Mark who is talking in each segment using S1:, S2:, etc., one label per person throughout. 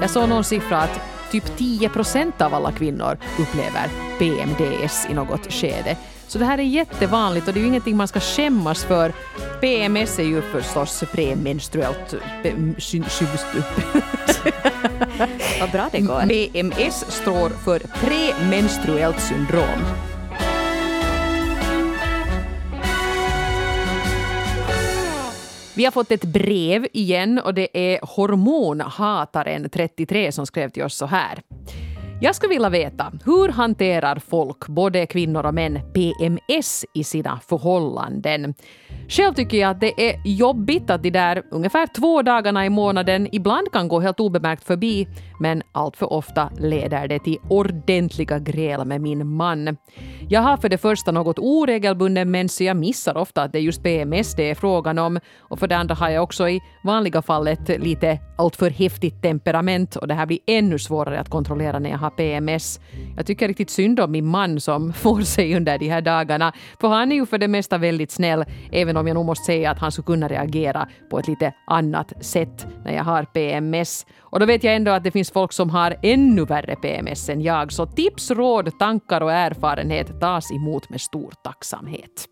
S1: Jag såg någon siffra att typ 10 procent av alla kvinnor upplever PMDS i något skede. Så det här är jättevanligt och det är ju ingenting man ska skämmas för. PMS är ju förstås premenstruellt...
S2: Vad bra det går.
S1: PMS står för premenstruellt syndrom. Vi har fått ett brev igen och det är hormonhataren33 som skrev till oss så här. Jag skulle vilja veta, hur hanterar folk, både kvinnor och män, PMS i sina förhållanden? Själv tycker jag att det är jobbigt att de där ungefär två dagarna i månaden ibland kan gå helt obemärkt förbi, men allt för ofta leder det till ordentliga gräl med min man. Jag har för det första något oregelbunden mens, så jag missar ofta att det är just PMS det är frågan om. Och för det andra har jag också i vanliga fallet lite alltför häftigt temperament och det här blir ännu svårare att kontrollera när jag har PMS. Jag tycker riktigt synd om min man som får sig under de här dagarna, för han är ju för det mesta väldigt snäll, även om jag nog måste säga att han skulle kunna reagera på ett lite annat sätt när jag har PMS. Och då vet jag ändå att det finns folk som har ännu värre PMS än jag, så tips, råd, tankar och erfarenhet tas emot med stor tacksamhet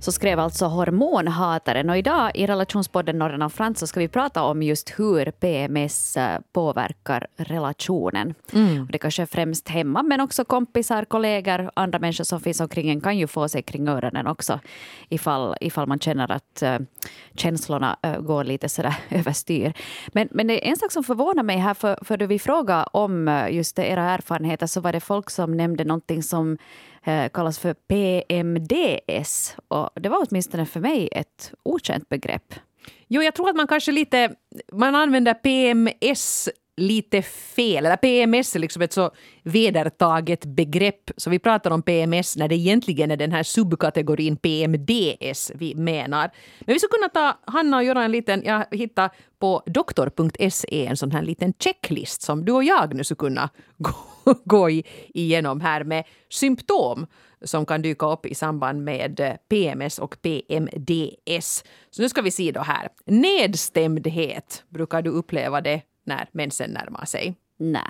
S2: så skrev alltså hormonhataren. Och idag i relationspodden Norrarna och Frans så ska vi prata om just hur PMS eh, påverkar relationen. Mm. Och det kanske är främst hemma, men också kompisar, kollegor, andra människor som finns omkring en kan ju få sig kring öronen också ifall, ifall man känner att uh, känslorna uh, går lite sådär överstyr. Men, men det är en sak som förvånar mig här, för, för då vi frågade om just era erfarenheter så var det folk som nämnde någonting som Eh, kallas för PMDS. Och det var åtminstone för mig ett okänt begrepp.
S1: Jo, jag tror att man kanske lite... Man använder PMS lite fel. Eller PMS är liksom ett så vedertaget begrepp. Så vi pratar om PMS när det egentligen är den här subkategorin PMDS vi menar. Men vi skulle kunna ta Hanna och göra en liten... Jag hittade på doktor.se en sån här liten checklist som du och jag nu skulle kunna gå, gå igenom här med symptom som kan dyka upp i samband med eh, PMS och PMDS. Så nu ska vi se då här. Nedstämdhet, brukar du uppleva det när mensen närmar sig?
S2: Nej.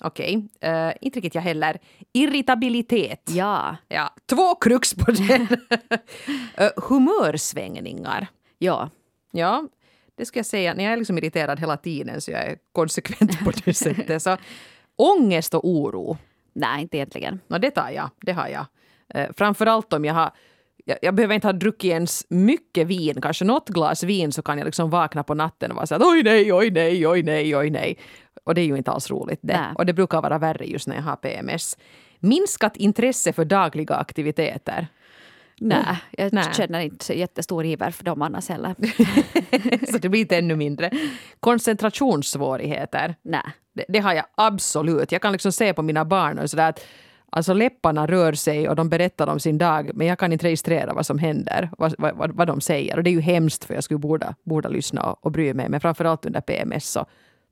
S1: Okej, okay. uh, eh, inte riktigt jag heller. Irritabilitet.
S2: Ja.
S1: ja. Två krux på den. uh, humörsvängningar.
S2: Ja.
S1: Ja, det ska jag säga. När jag är liksom irriterad hela tiden så jag är konsekvent på det sättet. Så, ångest och oro.
S2: Nej, inte egentligen.
S1: No, det tar jag. Det har jag. Uh, framförallt om jag har jag, jag, behöver inte ha druckit ens mycket vin, kanske något glas vin så kan jag liksom vakna på natten och vara så att oj nej, oj nej, oj nej, oj nej. Och det är ju inte alls roligt det. Nej. Och det brukar vara värre just när jag har PMS. Minskat intresse för dagliga aktiviteter.
S2: Nej, jag Nej. känner inte jättestor iver för dem annars heller.
S1: så det blir inte ännu mindre. Koncentrationssvårigheter.
S2: Nej.
S1: Det, det, har jag absolut. Jag kan liksom se på mina barn och sådär att Alltså läpparna rör sig och de berättar om sin dag men jag kan inte registrera vad som händer, vad, vad, vad de säger. Och det är ju hemskt för jag skulle borde, borde lyssna och, och bry mig. Men framförallt under PMS så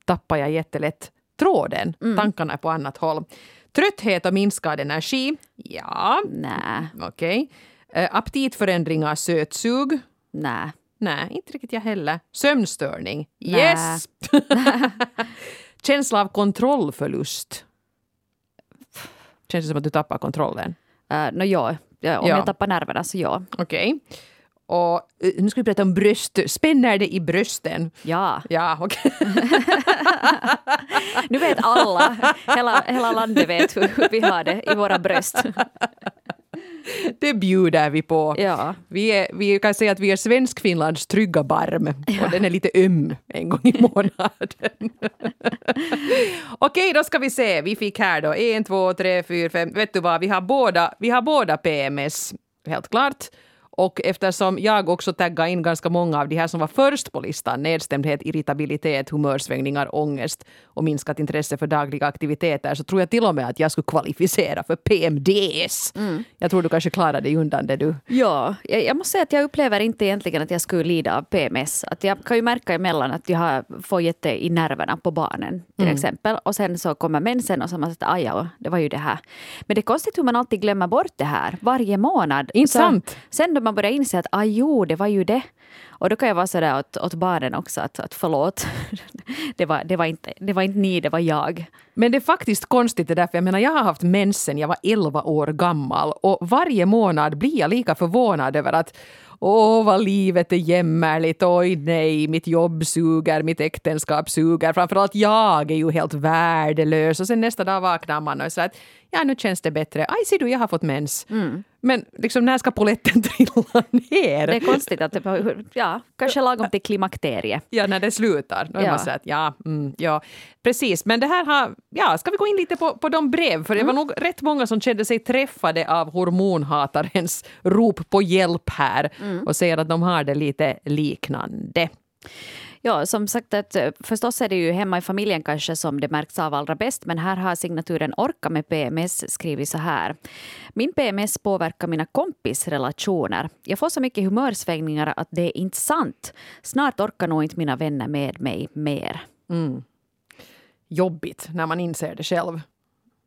S1: tappar jag jättelätt tråden. Mm. Tankarna är på annat håll. Trötthet och minskad energi. Ja.
S2: Nej.
S1: Okej. Okay. Uh, aptitförändringar, sötsug.
S2: Nej.
S1: Nej, inte riktigt jag heller. Sömnstörning. Yes! Känsla av kontrollförlust. Känns det som att du tappar kontrollen?
S2: Uh, no, ja. om ja. jag tappar nerverna så ja.
S1: Okej. Okay. Och uh, nu ska vi prata om bröst. Spänner det i brösten?
S2: Ja.
S1: Ja, okej. Okay.
S2: nu vet alla, hela, hela landet vet hur vi har det i våra bröst.
S1: det bjuder vi på.
S2: Ja.
S1: Vi, är, vi kan säga att vi är Svenskfinlands trygga barm ja. och den är lite öm en gång i månaden. Okej, då ska vi se. Vi fick här då en, två, tre, fyra, fem. Vet du vad, vi har båda, vi har båda PMS, helt klart. Och eftersom jag också taggade in ganska många av de här som var först på listan, nedstämdhet, irritabilitet, humörsvängningar, ångest och minskat intresse för dagliga aktiviteter, så tror jag till och med att jag skulle kvalificera för PMDS. Mm. Jag tror du kanske klarar dig undan det du.
S2: Ja, jag, jag måste säga att jag upplever inte egentligen att jag skulle lida av PMS. Att jag kan ju märka emellan att jag har, får jätte i nerverna på barnen till mm. exempel. Och sen så kommer mensen och så man säger ja, det var ju det här. Men det är konstigt hur man alltid glömmer bort det här varje månad.
S1: Inte sant?
S2: Sen då man börja inse att ah, jo, det var ju det. Och då kan jag vara sådär åt, åt barnen också att, att förlåt, det var, det, var inte, det var inte ni, det var jag.
S1: Men det är faktiskt konstigt det där, för jag menar jag har haft mensen, jag var 11 år gammal och varje månad blir jag lika förvånad över att Åh, vad livet är jämmerligt. Oj, nej, mitt jobb suger, mitt äktenskap suger. Framförallt jag är ju helt värdelös. Och sen nästa dag vaknar man och säger att ja, nu känns det bättre. Aj, ser du, jag har fått mens. Mm. Men liksom, när ska poletten trilla ner?
S2: Det är konstigt att det, ja, kanske lagom till klimakteriet.
S1: Ja, när det slutar. Då är ja. man så att, ja, mm, ja, precis. Men det här har, ja, ska vi gå in lite på, på de brev? För det var mm. nog rätt många som kände sig träffade av hormonhatarens rop på hjälp här mm. och säger att de har det lite liknande.
S2: Ja, som sagt, att, eh, förstås är det ju hemma i familjen kanske som det märks av allra bäst, men här har signaturen Orka med PMS skrivit så här. Min PMS påverkar mina kompisrelationer. Jag får så mycket humörsvängningar att det är inte sant. Snart orkar nog inte mina vänner med mig mer.
S1: Mm. Jobbigt när man inser det själv.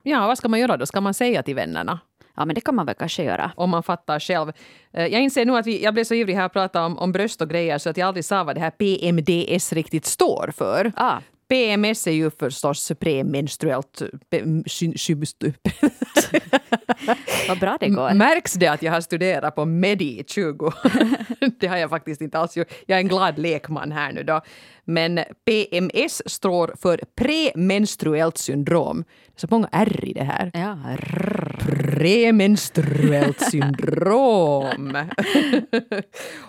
S1: Ja, vad ska man göra då? Ska man säga till vännerna?
S2: Ja, men det kan man väl kanske göra.
S1: Om man fattar själv. Eh, jag inser nu att vi, jag blev så ivrig här att prata om, om bröst och grejer så att jag aldrig sa vad det här PMDS riktigt står för.
S2: Ah.
S1: PMS är ju förstås premenstruellt...
S2: Vad bra det går.
S1: Märks det att jag har studerat på Medi 20? det har jag faktiskt inte alls gjort. Jag är en glad lekman här nu då. Men PMS står för premenstruellt syndrom. Det är så många R i det här.
S2: Ja.
S1: Premenstruellt syndrom.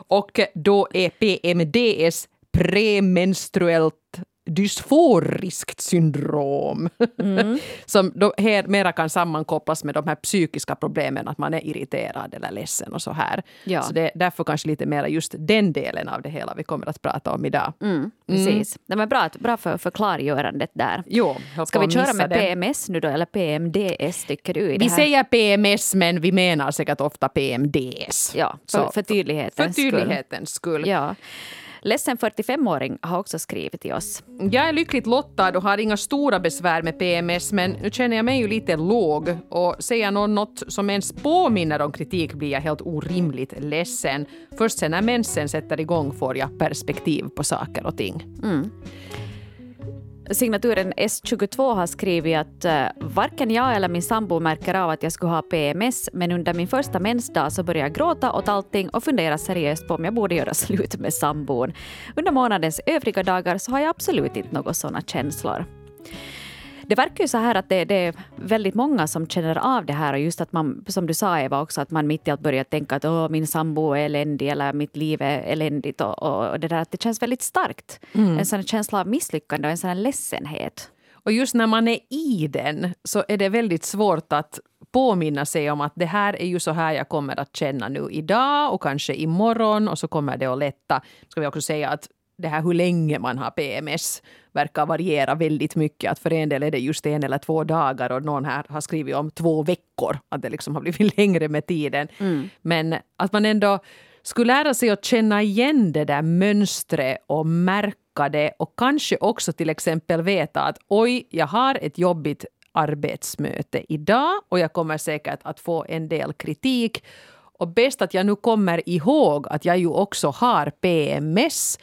S1: Och då är PMDS premenstruellt dysforiskt syndrom. Mm. som då här mera kan sammankopplas med de här psykiska problemen, att man är irriterad eller ledsen och så här. Ja. Så det är därför kanske lite mera just den delen av det hela vi kommer att prata om idag.
S2: Mm, precis. Mm. Det bra, bra för, för klargörandet där.
S1: Jo,
S2: Ska vi köra med det. PMS nu då, eller PMDS tycker du?
S1: vi säger PMS men vi menar säkert ofta PMDS.
S2: Ja, för, så, för tydlighetens.
S1: För tydlighetens skull. skull.
S2: Ja. Ledsen 45-åring har också skrivit till oss.
S1: Jag är lyckligt lottad och har inga stora besvär med PMS men nu känner jag mig ju lite låg och säger någon något som ens påminner om kritik blir jag helt orimligt ledsen. Först sen när mensen sätter igång får jag perspektiv på saker och ting.
S2: Mm. Signaturen S22 har skrivit att eh, varken jag eller min sambo märker av att jag skulle ha PMS, men under min första mensdag så började jag gråta åt allting och fundera seriöst på om jag borde göra slut med sambon. Under månadens övriga dagar så har jag absolut inte några sådana känslor. Det verkar ju så här att det, det, är väldigt många som känner av det här och just att man, som du sa Eva också, att man mitt i allt börjar tänka att Åh, min sambo är eländig eller mitt liv är eländigt och, och det där att det känns väldigt starkt. Mm. En sån känsla av misslyckande och en sån ledsenhet.
S1: Och just när man är i den så är det väldigt svårt att påminna sig om att det här är ju så här jag kommer att känna nu idag och kanske imorgon och så kommer det att lätta. Ska vi också säga att det här hur länge man har PMS verkar variera väldigt mycket. Att för en del är det just en eller två dagar och någon här har skrivit om två veckor. Att det liksom har blivit längre med tiden. Mm. Men att man ändå skulle lära sig att känna igen det där mönstret och märka det och kanske också till exempel veta att oj, jag har ett jobbigt arbetsmöte idag och jag kommer säkert att få en del kritik. Och bäst att jag nu kommer ihåg att jag ju också har PMS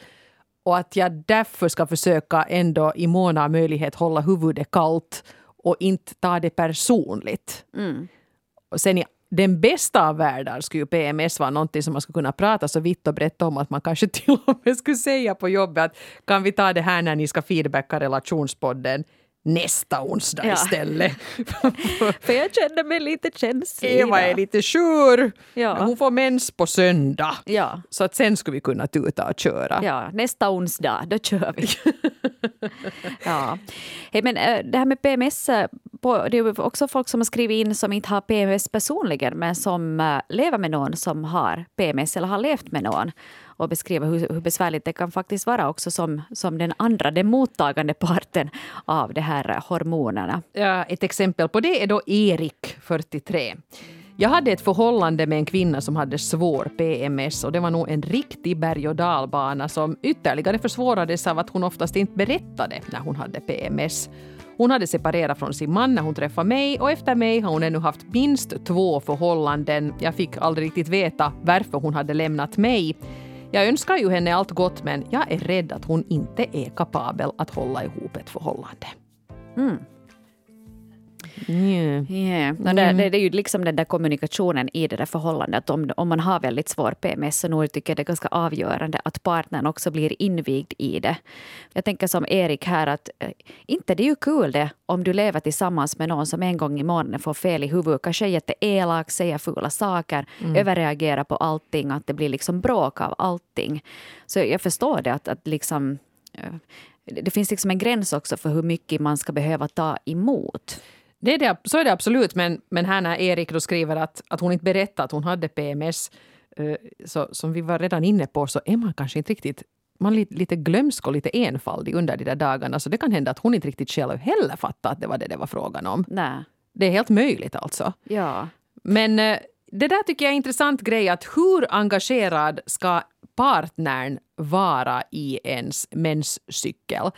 S1: och att jag därför ska försöka ändå i mån av möjlighet hålla huvudet kallt och inte ta det personligt. Mm. Och sen i den bästa av världar skulle ju PMS vara någonting som man skulle kunna prata så vitt och brett om att man kanske till och med skulle säga på jobbet att kan vi ta det här när ni ska feedbacka relationspodden nästa onsdag ja. istället.
S2: För jag känner mig lite känslig.
S1: Eva är lite sur. Ja. Hon får mens på söndag. Ja. Så att sen skulle vi kunna tuta och köra.
S2: Ja, nästa onsdag, då kör vi. ja. Hey, men äh, det här med PMS, äh, det är också folk som har skrivit in som inte har PMS personligen men som äh, lever med någon som har PMS eller har levt med någon och beskriva hur, hur besvärligt det kan faktiskt vara också som, som den andra, den mottagande parten av de här hormonerna.
S1: Ja, ett exempel på det är då Erik, 43. Jag hade ett förhållande med en kvinna som hade svår PMS och det var nog en riktig berg och dalbana som ytterligare försvårades av att hon oftast inte berättade när hon hade PMS. Hon hade separerat från sin man när hon träffade mig och efter mig har hon ännu haft minst två förhållanden. Jag fick aldrig riktigt veta varför hon hade lämnat mig. Jag önskar ju henne allt gott men jag är rädd att hon inte är kapabel att hålla ihop ett förhållande.
S2: Mm.
S1: Yeah.
S2: Yeah. No, det, det, det, är ju liksom den där kommunikationen i det där förhållandet. Om, om man har väldigt svår PMS så nog tycker jag det är ganska avgörande att partnern också blir invigd i det. Jag tänker som Erik här att äh, inte det är ju kul det om du lever tillsammans med någon som en gång i månaden får fel i huvudet, kanske är jätteelak, säger fula saker, mm. överreagerar på allting, att det blir liksom bråk av allting. Så jag förstår det att, att liksom äh, det finns liksom en gräns också för hur mycket man ska behöva ta emot.
S1: Det är det, så är det absolut, men, men här när Erik då skriver att, att hon inte berättade att hon hade PMS, eh, så, som vi var redan inne på, så är man kanske inte riktigt man är lite, lite glömsk och lite enfaldig under de där dagarna. Så det kan hända att hon inte riktigt själv heller fattade att det var det det var frågan om.
S2: Nej.
S1: Det är helt möjligt alltså.
S2: Ja.
S1: Men uh, det där tycker jag är en intressant grej, att hur engagerad ska partnern vara i ens menscykel?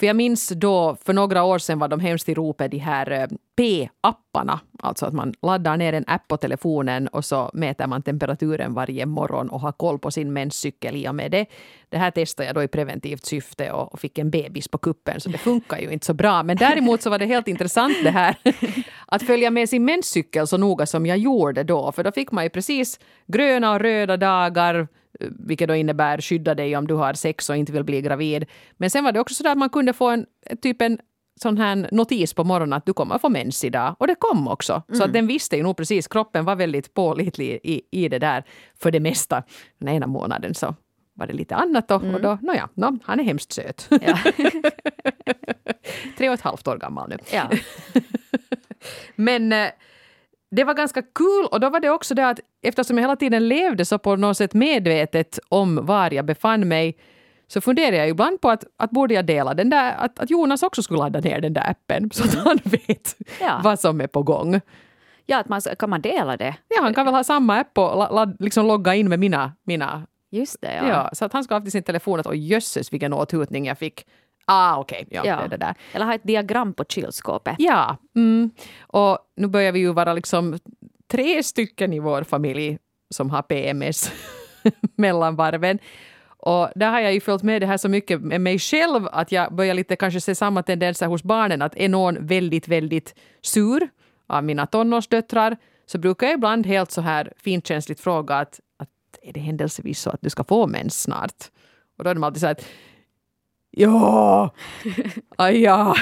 S1: För jag minns då för några år sedan var de hemskt i ropet, de här eh, P-apparna. Alltså att man laddar ner en app på telefonen och så mäter man temperaturen varje morgon och har koll på sin menscykel i och med det. Det här testade jag då i preventivt syfte och fick en bebis på kuppen så det funkar ju inte så bra. Men däremot så var det helt intressant det här att följa med sin menscykel så noga som jag gjorde då. För då fick man ju precis gröna och röda dagar vilket då innebär skydda dig om du har sex och inte vill bli gravid. Men sen var det också så att man kunde få en typ en sån här notis på morgonen att du kommer få mens idag. Och det kom också. Mm. Så att den visste ju nog precis. Kroppen var väldigt pålitlig i, i det där för det mesta. Den ena månaden så var det lite annat då. Mm. Och då, nåja, no, han är hemskt söt. Ja. Tre och ett halvt år gammal nu.
S2: Ja.
S1: Men eh, det var ganska kul och då var det också det att eftersom jag hela tiden levde så på något sätt medvetet om var jag befann mig så funderar jag ibland på att, att borde jag dela den där, att, att Jonas också skulle ladda ner den där appen så att han vet ja. vad som är på gång.
S2: Ja, att man, kan man dela det?
S1: Ja, han kan väl ha samma app och la, la, liksom logga in med mina, mina
S2: Just det, ja.
S1: ja. Så att han ska ha haft i sin telefon att oj jösses vilken åthutning jag fick. Ah, okej. Okay. Ja, ja. Det, det där.
S2: Eller ha ett diagram på kylskåpet.
S1: Ja. Mm. Och nu börjar vi ju vara liksom tre stycken i vår familj som har PMS mellan varven. Och där har jag ju följt med det här så mycket med mig själv att jag börjar lite kanske se samma tendenser hos barnen att är någon väldigt, väldigt sur av mina tonårsdöttrar så brukar jag ibland helt så här finkänsligt fråga att, att är det händelsevis så att du ska få mens snart? Och då är de alltid så här att ja, aj ja.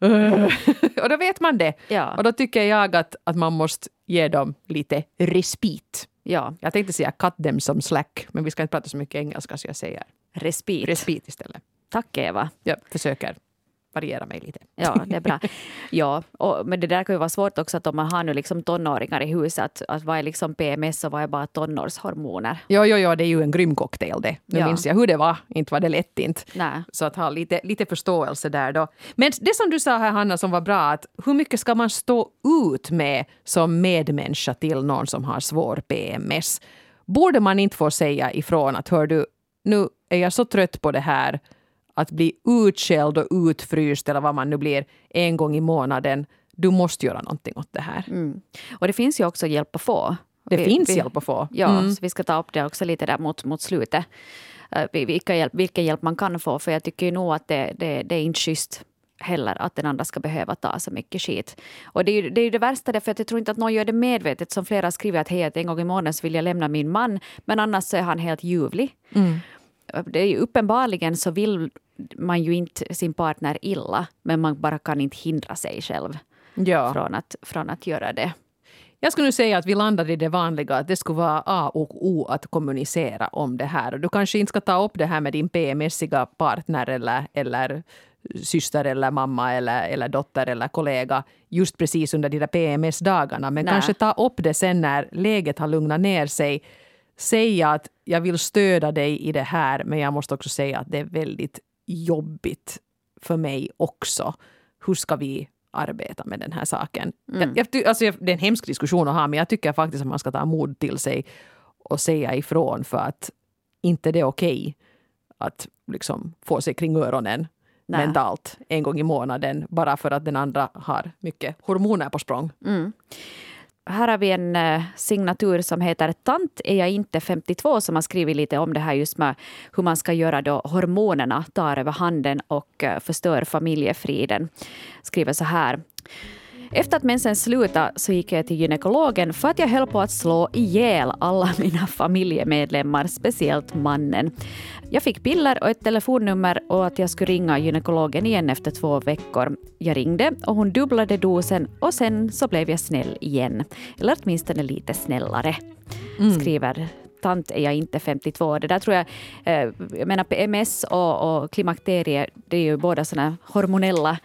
S1: och då vet man det.
S2: Ja.
S1: Och då tycker jag att, att man måste ge dem lite respit.
S2: Ja.
S1: Jag tänkte säga cut them some slack, men vi ska inte prata så mycket engelska så jag säger
S2: respit.
S1: respit istället.
S2: Tack Eva.
S1: Jag försöker variera mig lite.
S2: Ja, det är bra. Ja, och, men det där kan ju vara svårt också att om man har nu liksom tonåringar i huset, att, att vad är liksom PMS och vad är bara tonårshormoner?
S1: Jo, jo, jo, det är ju en grym cocktail det. Nu ja. minns jag hur det var, inte var det lätt inte.
S2: Nej.
S1: Så att ha lite, lite förståelse där då. Men det som du sa här Hanna som var bra, att hur mycket ska man stå ut med som medmänniska till någon som har svår PMS? Borde man inte få säga ifrån att hör du, nu är jag så trött på det här att bli utskälld och utfryst eller vad man nu blir en gång i månaden. Du måste göra någonting åt det här.
S2: Mm. Och det finns ju också hjälp att få.
S1: Det vi, finns vi, hjälp att få.
S2: Ja, mm. så vi ska ta upp det också lite där mot, mot slutet. Uh, vilka hjälp, vilken hjälp man kan få. För jag tycker ju nog att det, det, det är inte schysst heller att den andra ska behöva ta så mycket skit. Och det är ju det, är det värsta, därför att jag tror inte att någon gör det medvetet. Som flera skriver att hej, en gång i månaden vill jag lämna min man, men annars så är han helt ljuvlig.
S1: Mm.
S2: Det är ju uppenbarligen så vill man ju inte sin partner illa, men man bara kan inte hindra sig själv
S1: ja.
S2: från, att, från att göra det.
S1: Jag skulle säga att vi landade i det vanliga, att det skulle vara A och O att kommunicera om det här. Du kanske inte ska ta upp det här med din PMSiga partner eller, eller syster eller mamma eller, eller dotter eller kollega just precis under de där PMS-dagarna. Men
S2: Nej.
S1: kanske ta upp det sen när läget har lugnat ner sig. Säga att jag vill stödja dig i det här men jag måste också säga att det är väldigt jobbigt för mig också. Hur ska vi arbeta med den här saken? Mm. Jag, jag, alltså, det är en hemsk diskussion att ha men jag tycker faktiskt att man ska ta mod till sig och säga ifrån för att inte det är okej okay att liksom få sig kring öronen Nej. mentalt en gång i månaden bara för att den andra har mycket hormoner på språng.
S2: Mm. Här har vi en eh, signatur som heter Tant är jag inte 52 som har skrivit lite om det här just med hur man ska göra då hormonerna tar över handen och eh, förstör familjefriden. Skriver så här. Efter att mensen slutade så gick jag till gynekologen för att jag höll på att slå ihjäl alla mina familjemedlemmar, speciellt mannen. Jag fick piller och ett telefonnummer och att jag skulle ringa gynekologen igen efter två veckor. Jag ringde och hon dubblade dosen och sen så blev jag snäll igen. Eller åtminstone lite snällare, mm. skriver tant är jag inte 52. Det där tror jag, eh, jag menar PMS och, och klimakterie, det är ju båda sådana hormonella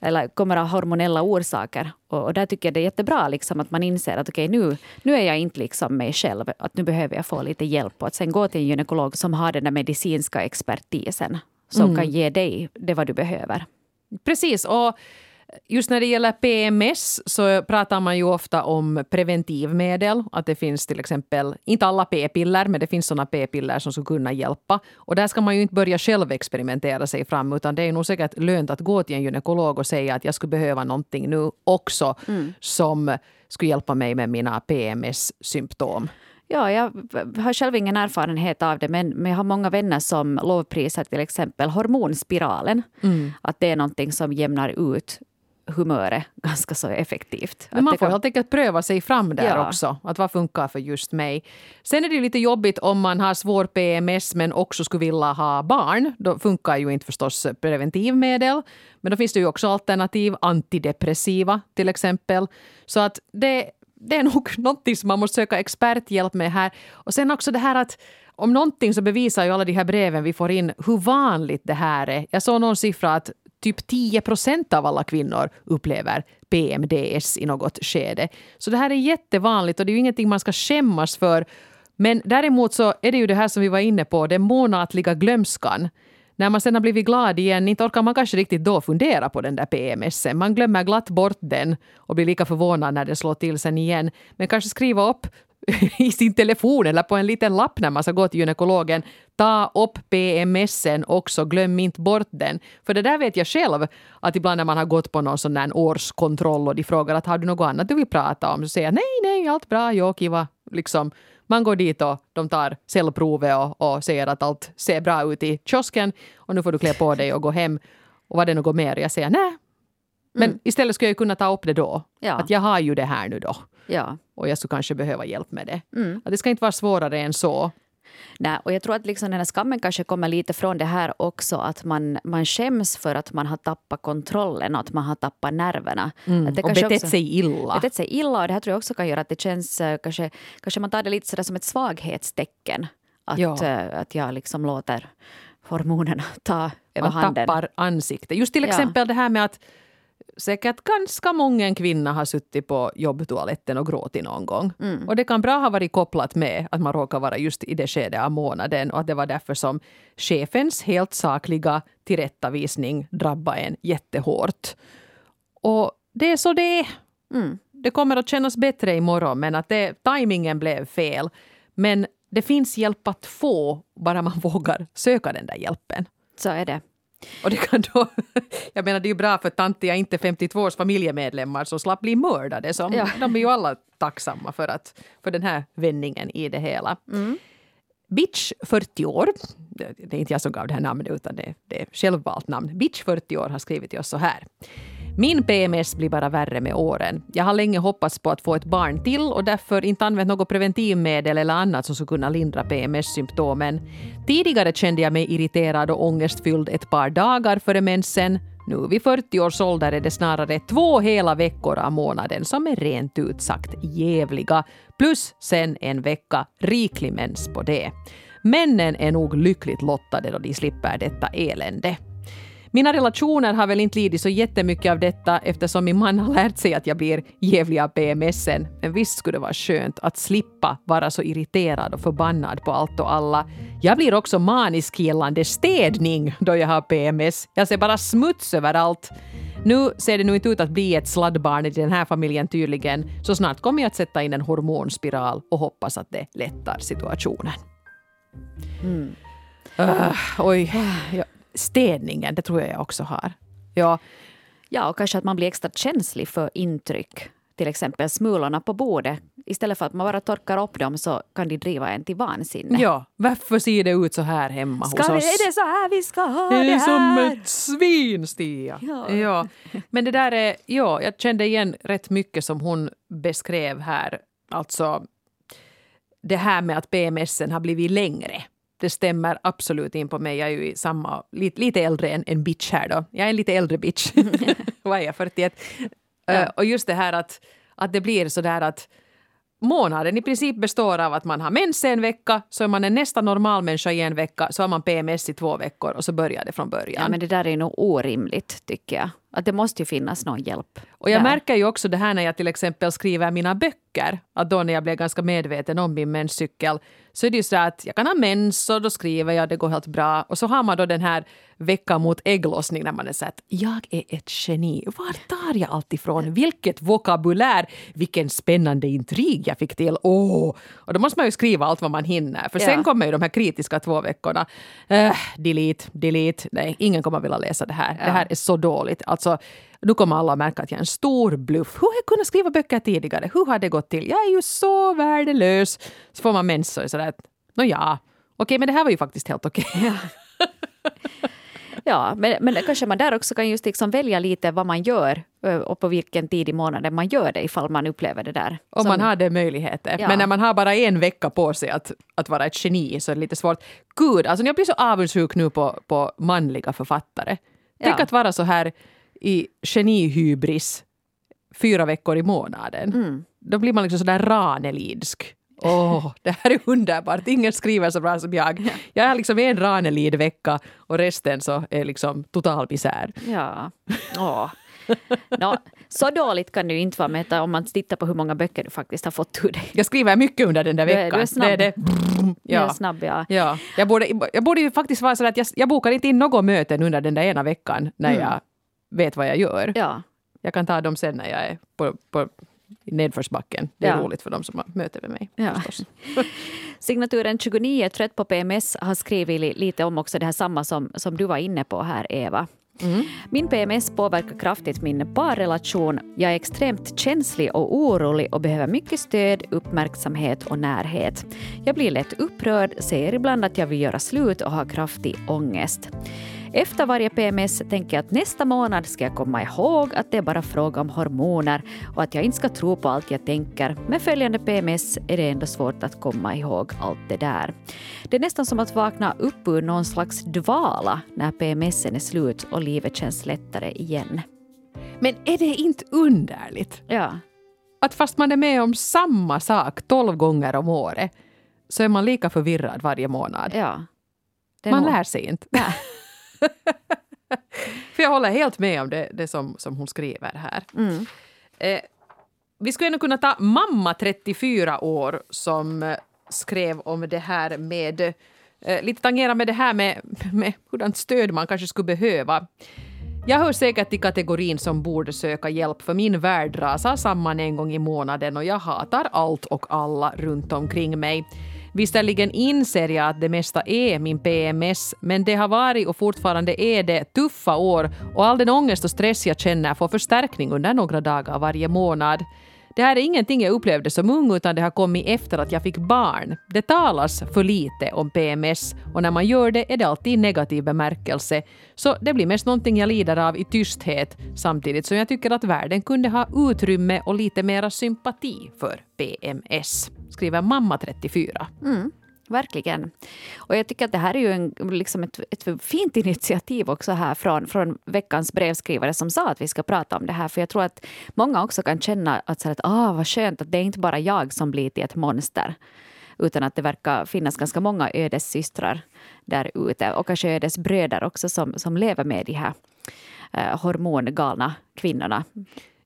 S2: eller kommer av hormonella orsaker. Och, och, där tycker jag det är jättebra liksom, att man inser att okay, nu, nu är jag inte liksom mig själv. Att nu behöver jag få lite hjälp. Och att sen gå till en gynekolog som har den där medicinska expertisen. Som mm. kan ge dig det vad du behöver.
S1: Precis. och Just när det gäller PMS så pratar man ju ofta om preventivmedel. Att det finns till exempel, inte alla p-piller, men det finns såna p-piller som skulle kunna hjälpa. Och där ska man ju inte börja själv experimentera sig fram, utan det är nog säkert lönt att gå till en gynekolog och säga att jag skulle behöva någonting nu också mm. som skulle hjälpa mig med mina PMS-symptom.
S2: Ja, jag har själv ingen erfarenhet av det men, men jag har många vänner som lovprisar till exempel hormonspiralen. Mm. Att det är någonting som jämnar ut humöret ganska så effektivt.
S1: Men man får kan... helt enkelt pröva sig fram där ja. också. Att vad funkar för just mig. Sen är det lite jobbigt om man har svår PMS men också skulle vilja ha barn. Då funkar ju inte förstås preventivmedel. Men då finns det ju också alternativ, antidepressiva till exempel. Så att det, det är nog någonting som man måste söka experthjälp med här. Och sen också det här att om någonting så bevisar ju alla de här breven vi får in hur vanligt det här är. Jag såg någon siffra att typ 10 procent av alla kvinnor upplever PMDS i något skede. Så det här är jättevanligt och det är ju ingenting man ska skämmas för. Men däremot så är det ju det här som vi var inne på, den månatliga glömskan. När man sen har blivit glad igen, inte orkar man kanske riktigt då fundera på den där PMSen. Man glömmer glatt bort den och blir lika förvånad när den slår till sen igen. Men kanske skriva upp i sin telefon eller på en liten lapp när man ska gå till gynekologen. Ta upp PMSen också, glöm inte bort den. För det där vet jag själv att ibland när man har gått på någon sån där årskontroll och de frågar att har du något annat du vill prata om så säger jag nej, nej, allt bra, jo, kiva. Liksom, man går dit och de tar cellprovet och, och säger att allt ser bra ut i kiosken och nu får du klä på dig och gå hem. Och var det något mer? Jag säger nej. Men mm. istället skulle jag kunna ta upp det då. Ja. Att jag har ju det här nu då. Ja. Och jag skulle kanske behöva hjälp med det. Mm. Att det ska inte vara svårare än så.
S2: Nej, och jag tror att liksom den här skammen kanske kommer lite från det här också att man, man skäms för att man har tappat kontrollen och att man har tappat nerverna.
S1: Mm, och betett också, sig illa.
S2: Betett sig illa och det här tror jag också kan göra att det känns, eh, kanske, kanske man tar det lite sådär som ett svaghetstecken. Att, ja. Eh, att jag liksom låter hormonerna ta över
S1: man
S2: handen.
S1: Man tappar ansiktet. Just till exempel ja. det här med att säkert ganska många kvinnor har suttit på jobbtoaletten och gråtit någon gång. Mm. Och det kan bra ha varit kopplat med att man råkar vara just i det skedet av månaden och att det var därför som chefens helt sakliga tillrättavisning drabbade en jättehårt. Och det är så det är. Mm. Det kommer att kännas bättre imorgon men att det, tajmingen blev fel. Men det finns hjälp att få bara man vågar söka den där hjälpen.
S2: Så är det.
S1: Och det kan då, jag menar det är ju bra för tantiga inte 52 års familjemedlemmar som slapp bli mördade. Som, ja. De är ju alla tacksamma för, att, för den här vändningen i det hela. Mm. Bitch, 40 år, det är inte jag som gav det här namnet utan det, det är självvalt namn. Bitch, 40 år, har skrivit till oss så här. Min PMS blir bara värre med åren. Jag har länge hoppats på att få ett barn till och därför inte använt något preventivmedel eller annat som skulle kunna lindra PMS-symptomen. Tidigare kände jag mig irriterad och ångestfylld ett par dagar före mensen. Nu vid 40 års ålder är det snarare två hela veckor av månaden som är rent ut sagt jävliga. Plus sen en vecka riklig mens på det. Männen är nog lyckligt lottade då de slipper detta elände. Mina relationer har väl inte lidit så jättemycket av detta eftersom min man har lärt sig att jag blir jävlig av PMSen. Men visst skulle det vara skönt att slippa vara så irriterad och förbannad på allt och alla. Jag blir också manisk gällande städning då jag har PMS. Jag ser bara smuts överallt. Nu ser det nog inte ut att bli ett sladdbarn i den här familjen tydligen, så snart kommer jag att sätta in en hormonspiral och hoppas att det lättar situationen. Mm. Uh, oj, jag, städningen, det tror jag jag också har. Ja,
S2: Ja, och kanske att man blir extra känslig för intryck. Till exempel smulorna på bordet. Istället för att man bara torkar upp dem så kan de driva en till vansinne.
S1: ja, varför ser det ut så här hemma
S2: Ska
S1: hos
S2: vi,
S1: oss?
S2: är det så här vi ska ha
S1: Det
S2: det,
S1: är som
S2: här?
S1: ett svin, Stia.
S2: Ja.
S1: Ja. Men det där är, ja, jag kände igen rätt mycket som hon beskrev här. Alltså, det här med att PMSen har blivit längre. Det stämmer absolut in på mig. Jag är ju i samma, lite, lite äldre än en bitch här då. Jag är en lite äldre bitch. Vad är jag, 41? Eh, och just det här att, att det blir så där att månaden i princip består av att man har mens en vecka, så är man en nästan normal människa i en vecka, så har man PMS i två veckor och så börjar det från början.
S2: Ja, men det där är nog orimligt, tycker jag. Att det måste ju finnas någon hjälp.
S1: Och jag
S2: där.
S1: märker ju också det här när jag till exempel skriver mina böcker, att då när jag blev ganska medveten om min menscykel, så är det ju så att jag kan ha mens och då skriver jag, det går helt bra. Och så har man då den här veckan mot ägglossning när man är så att jag är ett geni. Var tar jag allt ifrån? Vilket vokabulär! Vilken spännande intrig jag fick till. Åh! Och då måste man ju skriva allt vad man hinner. För
S2: Ja.
S1: sen kommer ju de här kritiska två veckorna. Uh, delete, delete. Nej, ingen kommer vilja läsa det här. Det här är så dåligt. Alltså, nu kommer alla märka att jag är en stor bluff. Hur har jag kunnat skriva böcker tidigare? Hur har det gått till? Jag är ju så värdelös. Så får man mens och är sådär att, nåja, okej, men det här var ju faktiskt helt okej.
S2: Ja, men, men kanske man där också kan just liksom välja lite vad man gör ö, och på vilken tid i månaden man gör det ifall man upplever det där.
S1: Om
S2: som-
S1: man har det möjligheter.
S2: Ja.
S1: Men när man har bara en vecka på sig att, att vara ett geni så är det lite svårt. Gud, alltså jag blir så avundsjuk nu på, på manliga författare. Tänk
S2: Ja.
S1: att vara så här i genihybris fyra veckor i månaden.
S2: Mm.
S1: Då blir man liksom sådär ranelidsk. Åh, det här är underbart. Ingen skriver så bra som jag. Jag har liksom en Ranelid-vecka och resten så är liksom total misär.
S2: Ja. Åh. Nå, så dåligt kan ju inte vara med att om man tittar på hur många böcker du faktiskt har fått ur dig.
S1: Jag skriver mycket under den där
S2: Du är-
S1: veckan.
S2: du är snabb.
S1: Det är det.
S2: Jag är
S1: Ja.
S2: snabb, ja.
S1: Ja, jag borde, jag borde ju faktiskt vara så att jag, jag bokar inte in något möten under den där ena veckan när
S2: Mm.
S1: jag vet vad jag gör.
S2: ja.
S1: Jag kan ta dem sen när jag är på, på nedförsbacken. Det är
S2: Ja.
S1: roligt för dem som har möte med mig.
S2: Ja. Signaturen 29, trött på PMS, har skrivit li- lite om också det här samma som, som du var inne på här, Eva. Min PMS påverkar kraftigt min parrelation. Jag är extremt känslig och orolig och behöver mycket stöd, uppmärksamhet och närhet. Jag blir lätt upprörd, säger ibland att jag vill göra slut och har kraftig ångest. Efter varje PMS tänker jag att nästa månad ska jag komma ihåg att det är bara fråga om hormoner och att jag inte ska tro på allt jag tänker. Med följande PMS är det ändå svårt att komma ihåg allt det där. Det är nästan som att vakna upp ur någon slags dvala när PMSen är slut och livet känns lättare igen.
S1: Men är det inte underligt
S2: Ja,
S1: att fast man är med om samma sak tolv gånger om året så är man lika förvirrad varje månad.
S2: ja.
S1: Man
S2: nog-
S1: lär sig inte. För jag håller helt med om det, det som, som hon skriver här.
S2: Mm.
S1: Eh, vi skulle ändå kunna ta mamma 34 år som eh, skrev om det här med eh, lite tangera med det här med, med hurdant stöd man kanske skulle behöva. Jag hör säkert till kategorin som borde söka hjälp för min värld rasar samman en gång i månaden och jag hatar allt och alla runt omkring mig. Visserligen inser jag att det mesta är min PMS, men det har varit och fortfarande är det tuffa år och all den ångest och stress jag känner får förstärkning under några dagar varje månad. Det här är ingenting jag upplevde som ung utan det har kommit efter att jag fick barn. Det talas för lite om PMS och när man gör det är det alltid i negativ bemärkelse. Så det blir mest någonting jag lider av i tysthet samtidigt som jag tycker att världen kunde ha utrymme och lite mera sympati för PMS. Skriver mamma 34.
S2: Mm, verkligen. Och jag tycker att det här är ju en, liksom ett, ett fint initiativ också här från, från veckans brevskrivare som sa att vi ska prata om det här. För jag tror att många också kan känna att, så att ah, vad skönt att det är inte bara jag som blir till ett monster. Utan att det verkar finnas ganska många ödessystrar där ute och kanske ödesbröder också som, som lever med de här eh, hormongalna kvinnorna.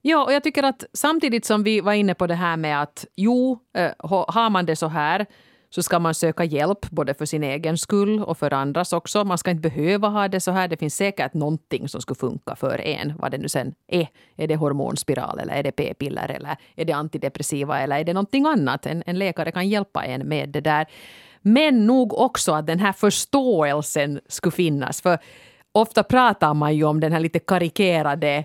S1: Ja, och jag tycker att samtidigt som vi var inne på det här med att jo, eh, har man det så här så ska man söka hjälp både för sin egen skull och för andras också. Man ska inte behöva ha det så här. Det finns säkert någonting som skulle funka för en, vad det nu sen är. Är det hormonspiral eller är det p-piller eller är det antidepressiva eller är det någonting annat? En, en läkare kan hjälpa en med det där. Men nog också att den här förståelsen skulle finnas. För ofta pratar man ju om den här lite karikerade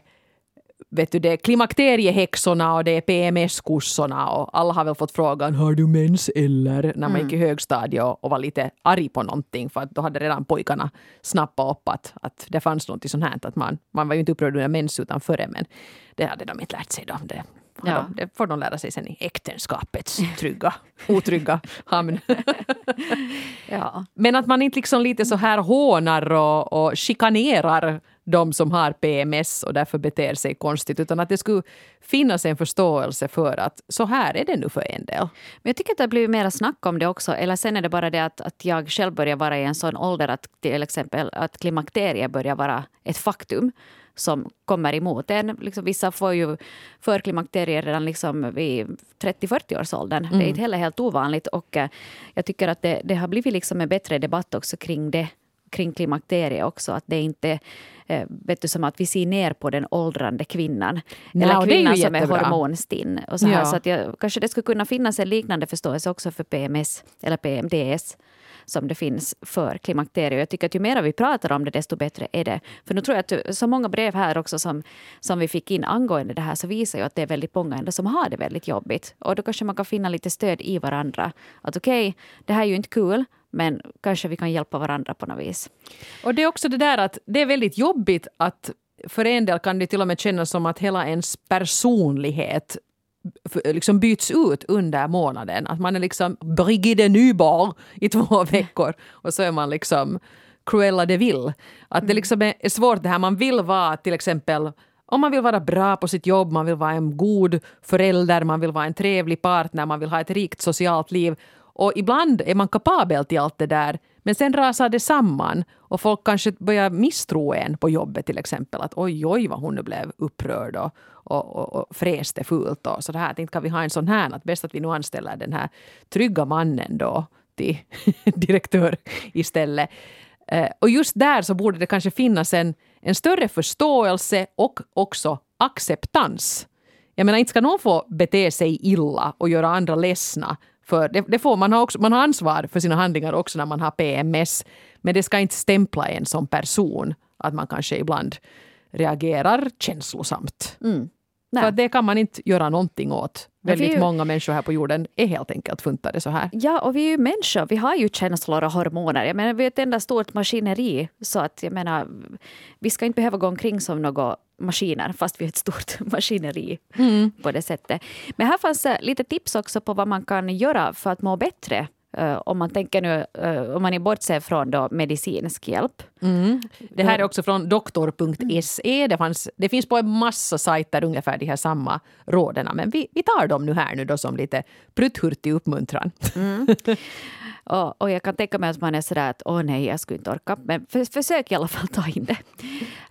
S1: vet du, det är klimakteriehäxorna och det är PMS-kossorna och alla har väl fått frågan har du mens eller när man gick i högstadiet och, och var lite arg på någonting för att då hade redan pojkarna snappat upp att, att det fanns något sånt här. Att man, man var ju inte upprörd under mens utan före men det hade de inte lärt sig då. Det, Ja. Det får de lära sig sen i äktenskapets trygga, otrygga hamn. ja. Men att man inte liksom lite så här hånar och, och chikanerar de som har PMS och därför beter sig konstigt utan att det skulle finnas en förståelse för att så här är det nu för en del.
S2: Men jag tycker att det har blivit mer snack om det också. Eller sen är det bara det att, att jag själv börjar vara i en sån ålder att till exempel att klimakteriet börjar vara ett faktum som kommer emot en. Liksom, vissa får ju förklimakterier redan liksom vid 30-40-årsåldern. Mm. Det är inte heller helt ovanligt. Och eh, jag tycker att det, det har blivit liksom en bättre debatt också kring det kring klimakteriet också. Att det inte eh, vet du, som att vi ser ner på den åldrande kvinnan.
S1: No,
S2: eller kvinnan
S1: är
S2: som är hormonstinn. Och så här, ja. så att jag, kanske det skulle kunna finnas en liknande förståelse också för PMS eller PMDS som det finns för klimakteriet. Jag tycker att ju mer vi pratar om det, desto bättre är det. För nu tror jag att så många brev här också som, som vi fick in angående det här så visar ju att det är väldigt många ändå som har det väldigt jobbigt. Och då kanske man kan finna lite stöd i varandra. Att okej, okay, det här är ju inte kul, men kanske vi kan hjälpa varandra på något vis.
S1: Och det är också det där att det är väldigt jobbigt att för en del kan det till och med kännas som att hela ens personlighet liksom byts ut under månaden. Att man är liksom Brigitte Nybar i två veckor och så är man liksom Cruella de Vil. Att det mm. liksom är svårt det här, man vill vara till exempel om man vill vara bra på sitt jobb, man vill vara en god förälder, man vill vara en trevlig partner, man vill ha ett rikt socialt liv. Och ibland är man kapabel till allt det där, men sen rasar det samman och folk kanske börjar misstro en på jobbet till exempel. Att oj, oj vad hon nu blev upprörd och, och, och, och fräste fult och så här. Att inte kan vi ha en sån här, att bäst att vi nu anställer den här trygga mannen då till direktör istället. Eh, och just där så borde det kanske finnas en, en större förståelse och också acceptans. Jag menar, inte ska någon få bete sig illa och göra andra ledsna för det, det, får, man, har också, man har ansvar för sina handlingar också när man har PMS. Men det ska inte stämpla en som person. Att man kanske ibland reagerar känslosamt. Mm. För det kan man inte göra någonting åt. Väldigt ju, många människor här på jorden är helt enkelt funtade så här.
S2: Ja, och vi är ju människor. Vi har ju känslor och hormoner. Jag menar, vi är ett enda stort maskineri. Så att jag menar, vi ska inte behöva gå omkring som några maskiner fast vi är ett stort maskineri mm. på det sättet. Men här fanns lite tips också på vad man kan göra för att må bättre Uh, om man tänker nu, uh, om man bortser från då medicinsk hjälp.
S1: Mm. Det här är också från doktor.se. Det, det finns på en massa sajter ungefär de här samma råden. Men vi, vi tar dem nu här nu då som lite prutthurtig uppmuntran. Mm.
S2: Och, och, jag kan tänka mig att man är sådär att åh nej, jag skulle inte orka. Men för, försök i alla fall ta in det.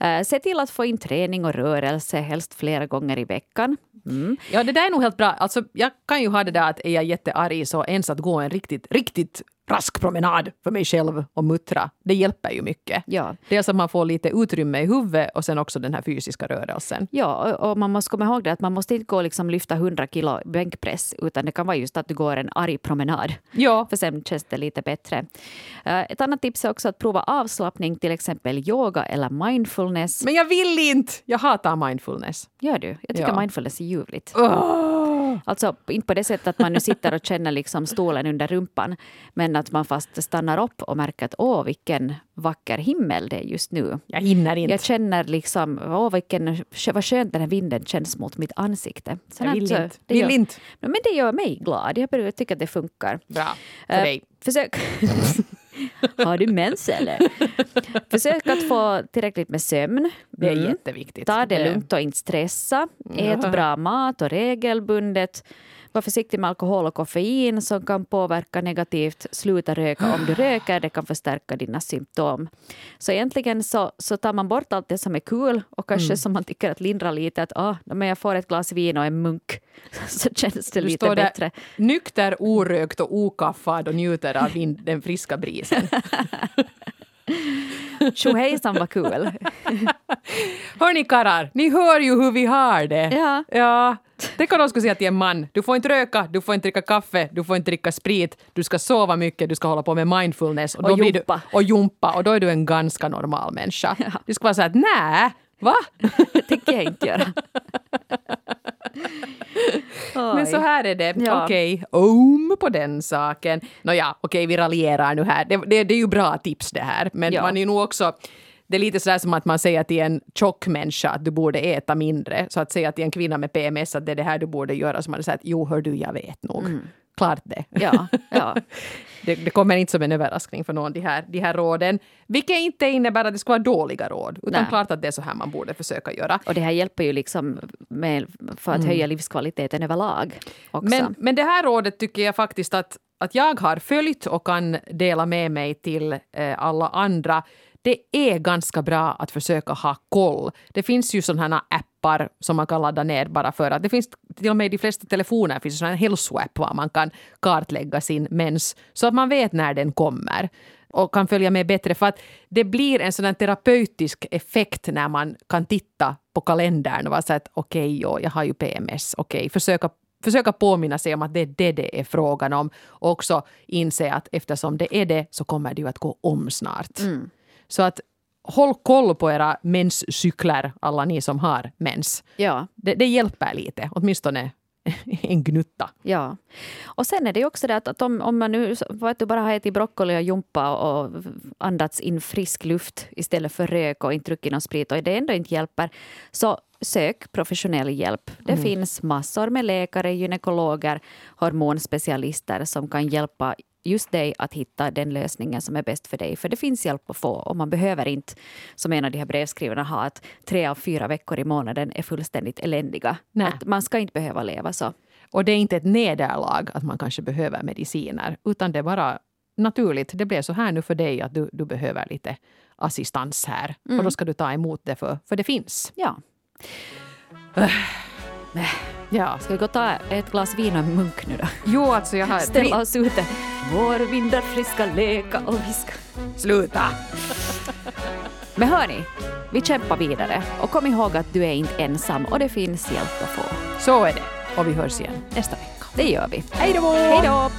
S2: Eh, se till att få in träning och rörelse, helst flera gånger i veckan.
S1: Mm. Ja, det där är nog helt bra. Alltså, jag kan ju ha det där att är jag jättearg så ens att gå en riktigt, riktigt rask promenad för mig själv och muttra. Det hjälper ju mycket. Ja. Dels att man får lite utrymme i huvudet och sen också den här fysiska rörelsen.
S2: Ja, och man måste komma ihåg det att man måste inte gå och liksom lyfta 100 kilo bänkpress utan det kan vara just att du går en arg promenad. Ja. För sen känns det lite bättre. Eh, ett annat tips är också att prova avslappning, till exempel yoga eller mindfulness.
S1: Men jag vill inte! Jag hatar mindfulness.
S2: Gör du? Jag tycker ja. mindfulness är ljuvligt. Oh. Alltså inte på det sättet att man nu sitter och känner liksom stolen under rumpan. Men att man fast stannar upp och märker att åh vilken vacker himmel det är just nu.
S1: Jag hinner inte.
S2: Jag känner liksom, åh vilken, vad skönt den här vinden känns mot mitt ansikte.
S1: Sen jag vill alltså, inte. Det vill
S2: gör,
S1: inte.
S2: Men det gör mig glad. Jag tycker att det funkar.
S1: Bra, för uh, dig.
S2: Försök. Har du mens eller? Försök att få tillräckligt med sömn.
S1: Det är mm. jätteviktigt.
S2: Ta det lugnt och inte stressa. Ät bra mat och regelbundet. Var försiktig med alkohol och koffein som kan påverka negativt. Sluta röka om du röker, det kan förstärka dina symptom. Så egentligen så, så tar man bort allt det som är kul och kanske mm. som man tycker att lindrar lite att ah, men jag får ett glas vin och en munk så känns det du lite står bättre.
S1: Där, nykter, orökt och okaffad och njuter av vind, den friska brisen.
S2: Tjohejsan vad kul!
S1: Hörni karlar, ni hör ju hur vi har det.
S2: Ja.
S1: ja Tänk om de skulle säga till en man, du får inte röka, du får inte dricka kaffe, du får inte dricka sprit, du ska sova mycket, du ska hålla på med mindfulness.
S2: Och
S1: blir
S2: jumpa.
S1: Du, och jumpa. Och då är du en ganska normal människa. Du ska vara så här, nej, va?
S2: Det tänker jag inte göra.
S1: Men så här är det.
S2: Ja.
S1: Okej, om på den saken. Nåja, okej, vi raljerar nu här. Det, det, det är ju bra tips det här. Men
S2: Ja.
S1: man är nog också... Det är lite sådär som att man säger till en tjock människa att du borde äta mindre. Så att säga till en kvinna med PMS att det är det här du borde göra. Så man säger att jo, hör du, jag vet nog. Klart det.
S2: Ja, ja.
S1: Det, det kommer inte som en överraskning för någon, de här, de här råden. Vilket inte innebär att det ska vara dåliga råd. Utan
S2: Nej.
S1: klart att det är så här man borde försöka göra.
S2: Och det här hjälper ju liksom med, för att höja livskvaliteten överlag. Också.
S1: Men, men det här rådet tycker jag faktiskt att, att jag har följt och kan dela med mig till eh, alla andra. Det är ganska bra att försöka ha koll. Det finns ju sådana appar som man kan ladda ner bara för att det finns till och med i de flesta telefoner finns en hälsoapp var man kan kartlägga sin mens så att man vet när den kommer och kan följa med bättre. För att det blir en sån terapeutisk effekt när man kan titta på kalendern och vara så att okej, okay, jag har ju PMS, okej, försöka försöka påminna sig om att det är det det är frågan om och också inse att eftersom det är det så kommer det ju att gå om snart. Mm. Så att håll koll på era menscykler, alla ni som har mens.
S2: ja,
S1: Det, det hjälper lite, åtminstone en gnutta.
S2: ja. Och sen är det ju också det att, att om, om man nu att du bara har ätit broccoli och jumpa och andats in frisk luft istället för rök och inte druckit någon sprit och det ändå inte hjälper, så sök professionell hjälp. Det finns massor med läkare, gynekologer, hormonspecialister som kan hjälpa just dig att hitta den lösningen som är bäst för dig. För det finns hjälp att få och man behöver inte, som en av de här brevskrivarna har, att tre av fyra veckor i månaden är fullständigt eländiga.
S1: Nej.
S2: Att man ska inte behöva leva så.
S1: Och det är inte ett nederlag att man kanske behöver mediciner, utan det är bara naturligt. Det blev så här nu för dig att du, du behöver lite assistans här. Och då ska du ta emot det, för, för det finns.
S2: Ja.
S1: Ja.
S2: Ska vi gå och ta ett glas vin och en munk nu då?
S1: Jo, alltså jag har...
S2: Ställa oss ute. Vår vindar friska leka och viska.
S1: Sluta!
S2: Men hörni, vi kämpar vidare. Och kom ihåg att du är inte ensam och det finns hjälp att få.
S1: Så är det. Och vi hörs igen nästa vecka.
S2: Det gör vi.
S1: Hej då!
S2: Hej då!